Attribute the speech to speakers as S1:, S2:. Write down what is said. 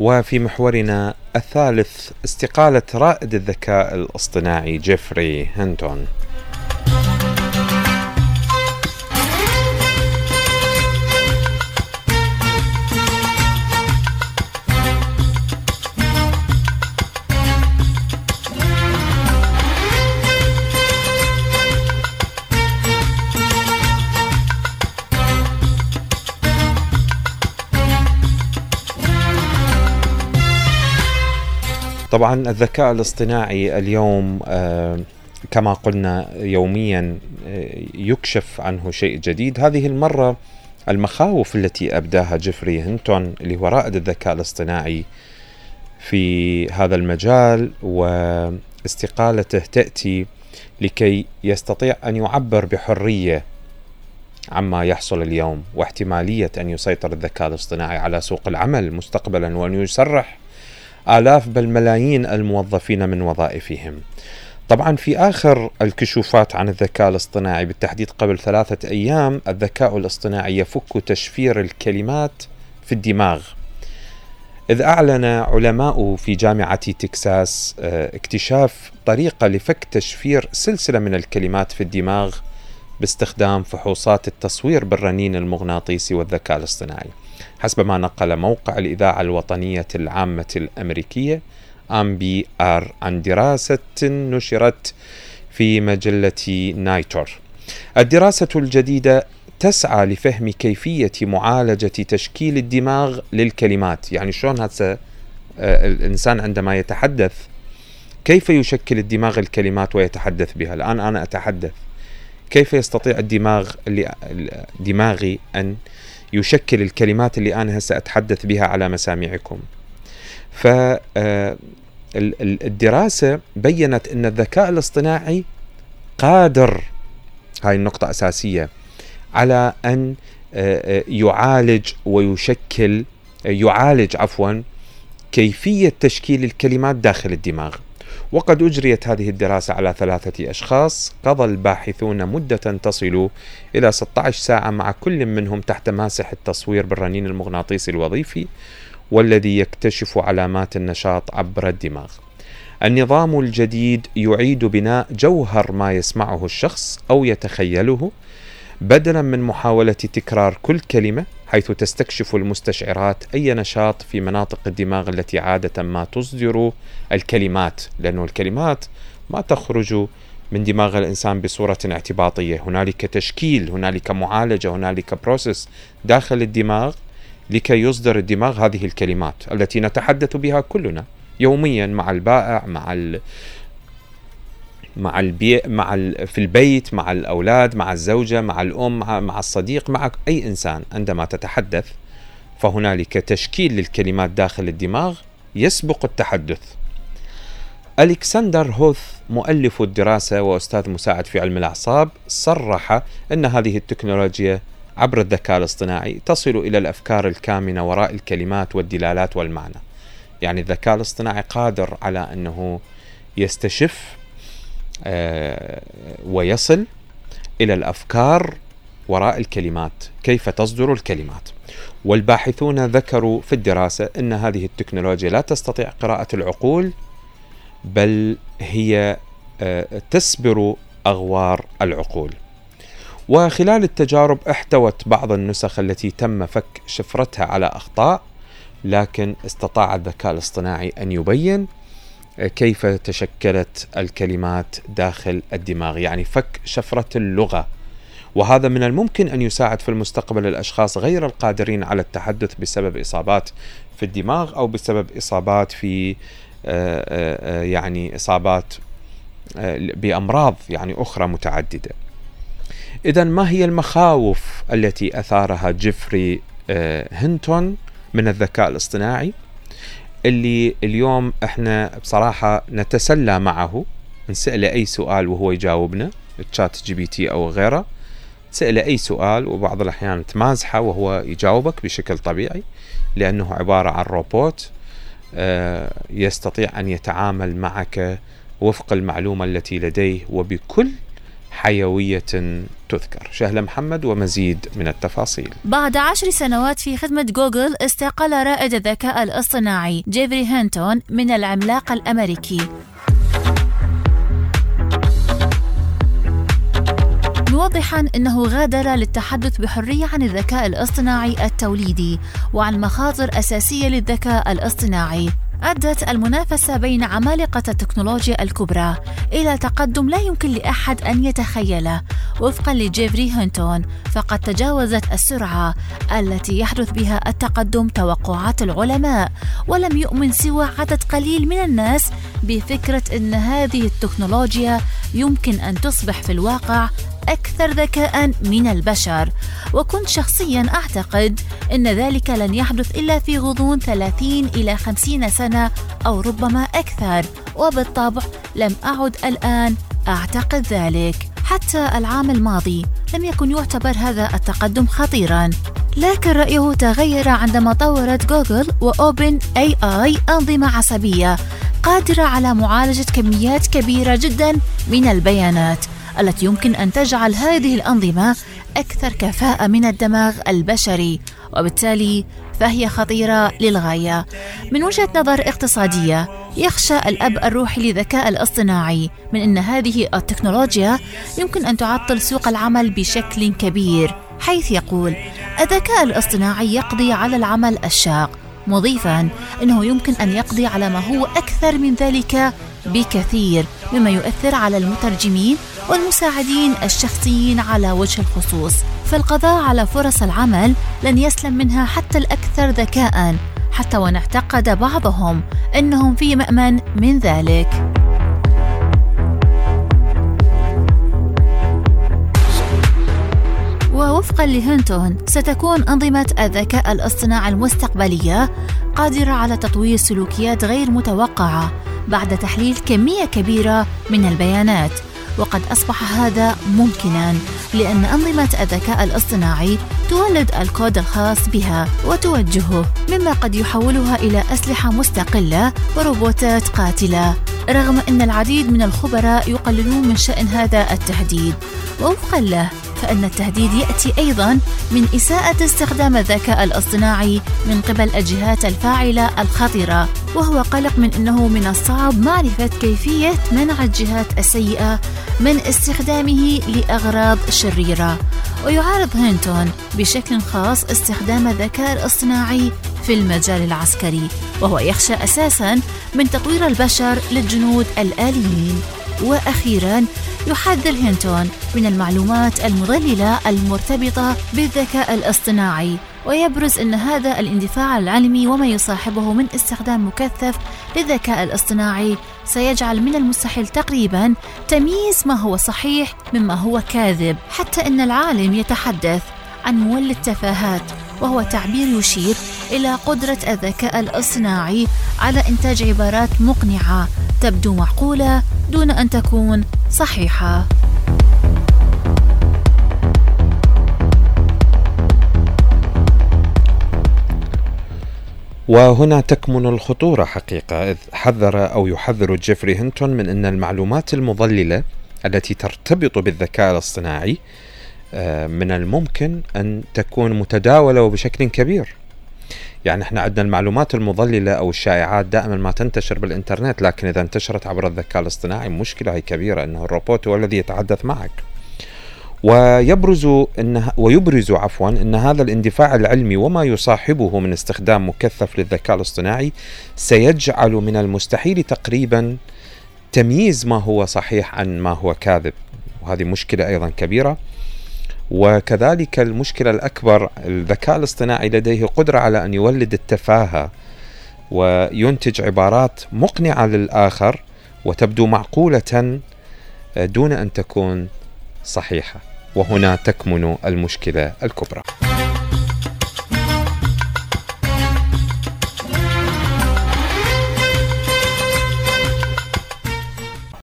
S1: وفي محورنا الثالث استقالة رائد الذكاء الاصطناعي جيفري هنتون طبعا الذكاء الاصطناعي اليوم آه، كما قلنا يوميا آه، يكشف عنه شيء جديد. هذه المرة المخاوف التي أبداها جيفري هنتون اللي هو رائد الذكاء الاصطناعي في هذا المجال واستقالته تأتي لكي يستطيع أن يعبر بحرية عما يحصل اليوم واحتمالية أن يسيطر الذكاء الاصطناعي على سوق العمل مستقبلا وأن يسرح آلاف بل ملايين الموظفين من وظائفهم. طبعا في آخر الكشوفات عن الذكاء الاصطناعي بالتحديد قبل ثلاثة أيام الذكاء الاصطناعي يفك تشفير الكلمات في الدماغ. إذ أعلن علماء في جامعة تكساس آه، اكتشاف طريقة لفك تشفير سلسلة من الكلمات في الدماغ باستخدام فحوصات التصوير بالرنين المغناطيسي والذكاء الاصطناعي. حسب ما نقل موقع الإذاعة الوطنية العامة الأمريكية NPR عن دراسة نشرت في مجلة Nature. الدراسة الجديدة تسعى لفهم كيفية معالجة تشكيل الدماغ للكلمات. يعني شلون هسه آه، الإنسان عندما يتحدث كيف يشكل الدماغ الكلمات ويتحدث بها؟ الآن أنا أتحدث. كيف يستطيع الدماغ دماغي أن يشكل الكلمات اللي أنا هسه أتحدث بها على مسامعكم. فالدراسة بينت أن الذكاء الاصطناعي قادر هاي النقطة أساسية على أن يعالج ويشكل يعالج عفوا كيفية تشكيل الكلمات داخل الدماغ. وقد أجريت هذه الدراسة على ثلاثة أشخاص قضى الباحثون مدة تصل إلى 16 ساعة مع كل منهم تحت ماسح التصوير بالرنين المغناطيسي الوظيفي والذي يكتشف علامات النشاط عبر الدماغ. النظام الجديد يعيد بناء جوهر ما يسمعه الشخص أو يتخيله بدلا من محاولة تكرار كل كلمة حيث تستكشف المستشعرات أي نشاط في مناطق الدماغ التي عادة ما تصدر الكلمات لأنه الكلمات ما تخرج من دماغ الإنسان بصورة اعتباطية. هنالك تشكيل هنالك معالجة هنالك process داخل الدماغ لكي يصدر الدماغ هذه الكلمات التي نتحدث بها كلنا يوميا مع البائع مع مع البي مع ال... في البيت مع الأولاد مع الزوجة مع الأم مع, مع الصديق مع أي إنسان عندما تتحدث فهنالك تشكيل للكلمات داخل الدماغ يسبق التحدث. ألكسندر هوث مؤلف الدراسة وأستاذ مساعد في علم الأعصاب صرح أن هذه التكنولوجيا عبر الذكاء الاصطناعي تصل إلى الأفكار الكامنة وراء الكلمات والدلالات والمعنى. يعني الذكاء الاصطناعي قادر على أنه يستشف ويصل إلى الأفكار وراء الكلمات. كيف تصدر الكلمات؟ والباحثون ذكروا في الدراسة أن هذه التكنولوجيا لا تستطيع قراءة العقول بل هي آه، تسبر أغوار العقول. وخلال التجارب احتوت بعض النسخ التي تم فك شفرتها على أخطاء لكن استطاع الذكاء الاصطناعي أن يبين كيف تشكلت الكلمات داخل الدماغ؟ يعني فك شفرة اللغة. وهذا من الممكن أن يساعد في المستقبل الأشخاص غير القادرين على التحدث بسبب إصابات في الدماغ أو بسبب إصابات في آه، آه، يعني إصابات آه، بأمراض يعني أخرى متعددة. إذا ما هي المخاوف التي أثارها جيفري هنتون من الذكاء الاصطناعي؟ اللي اليوم إحنا بصراحة نتسلى معه. نسأله أي سؤال وهو يجاوبنا ChatGPT أو غيره. تسأله أي سؤال وبعض الأحيان تمازحه وهو يجاوبك بشكل طبيعي لأنه عبارة عن روبوت آه، يستطيع أن يتعامل معك وفق المعلومة التي لديه وبكل حيوية تذكر. شهلة محمد ومزيد من التفاصيل.
S2: بعد عشر سنوات في خدمة جوجل استقال رائد الذكاء الاصطناعي جيفري هينتون من العملاق الأمريكي. موضحا إنه غادر للتحدث بحرية عن الذكاء الاصطناعي التوليدي وعن مخاطر أساسية للذكاء الاصطناعي. أدت المنافسة بين عمالقة التكنولوجيا الكبرى إلى تقدم لا يمكن لأحد أن يتخيله. وفقا لجيفري هينتون فقد تجاوزت السرعة التي يحدث بها التقدم توقعات العلماء ولم يؤمن سوى عدد قليل من الناس بفكرة أن هذه التكنولوجيا يمكن أن تصبح في الواقع أكثر ذكاء من البشر. وكنت شخصيا أعتقد أن ذلك لن يحدث إلا في غضون 30 إلى 50 سنة أو ربما أكثر. وبالطبع لم أعد الآن أعتقد ذلك. حتى العام الماضي لم يكن يعتبر هذا التقدم خطيرا. لكن رأيه تغير عندما طورت جوجل وأوبن اي آي أنظمة عصبية قادرة على معالجة كميات كبيرة جدا من البيانات. التي يمكن أن تجعل هذه الأنظمة أكثر كفاءة من الدماغ البشري وبالتالي فهي خطيرة للغاية. من وجهة نظر اقتصادية يخشى الأب الروحي للذكاء الاصطناعي من أن هذه التكنولوجيا يمكن أن تعطل سوق العمل بشكل كبير حيث يقول الذكاء الاصطناعي يقضي على العمل الشاق مضيفا إنه يمكن أن يقضي على ما هو أكثر من ذلك بكثير مما يؤثر على المترجمين والمساعدين الشخصيين على وجه الخصوص فالقضاء على فرص العمل لن يسلم منها حتى الأكثر ذكاء حتى وإن اعتقد بعضهم أنهم في مأمن من ذلك. ووفقا لهنتون ستكون أنظمة الذكاء الاصطناعي المستقبلية قادرة على تطوير سلوكيات غير متوقعة بعد تحليل كمية كبيرة من البيانات. وقد أصبح هذا ممكنا لأن أنظمة الذكاء الاصطناعي تولد الكود الخاص بها وتوجهه مما قد يحولها إلى أسلحة مستقلة وروبوتات قاتلة. رغم أن العديد من الخبراء يقللون من شأن هذا التهديد ووفقا له فإن التهديد يأتي أيضا من إساءة استخدام الذكاء الاصطناعي من قبل الجهات الفاعلة الخطرة وهو قلق من أنه من الصعب معرفة كيفية منع الجهات السيئة من استخدامه لأغراض شريرة. ويعارض هينتون بشكل خاص استخدام الذكاء الاصطناعي في المجال العسكري وهو يخشى أساسا من تطوير البشر للجنود الآليين. وأخيرا يحذر هينتون من المعلومات المضللة المرتبطة بالذكاء الاصطناعي ويبرز أن هذا الاندفاع العلمي وما يصاحبه من استخدام مكثف للذكاء الاصطناعي سيجعل من المستحيل تقريبا تمييز ما هو صحيح مما هو كاذب. حتى أن العالم يتحدث عن مولد تفاهات وهو تعبير يشير إلى قدرة الذكاء الاصطناعي على إنتاج عبارات مقنعة تبدو معقولة دون أن تكون صحيحة.
S1: وهنا تكمن الخطورة حقيقة إذ حذر أو يحذر جيفري هنتون من أن المعلومات المضللة التي ترتبط بالذكاء الاصطناعي آه، من الممكن أن تكون متداولة وبشكل كبير يعني إحنا عندنا المعلومات المضللة أو الشائعات دائما ما تنتشر بالإنترنت لكن إذا انتشرت عبر الذكاء الاصطناعي مشكلة هي كبيرة أنه الروبوت هو الذي يتحدث معك. ويبرز إن ويبرز عفوا إن هذا الاندفاع العلمي وما يصاحبه من استخدام مكثف للذكاء الاصطناعي سيجعل من المستحيل تقريبا تمييز ما هو صحيح عن ما هو كاذب. وهذه مشكلة أيضا كبيرة. وكذلك المشكلة الأكبر الذكاء الاصطناعي لديه قدرة على أن يولد التفاهة وينتج عبارات مقنعة للآخر وتبدو معقولة دون أن تكون صحيحة. وهنا تكمن المشكلة الكبرى.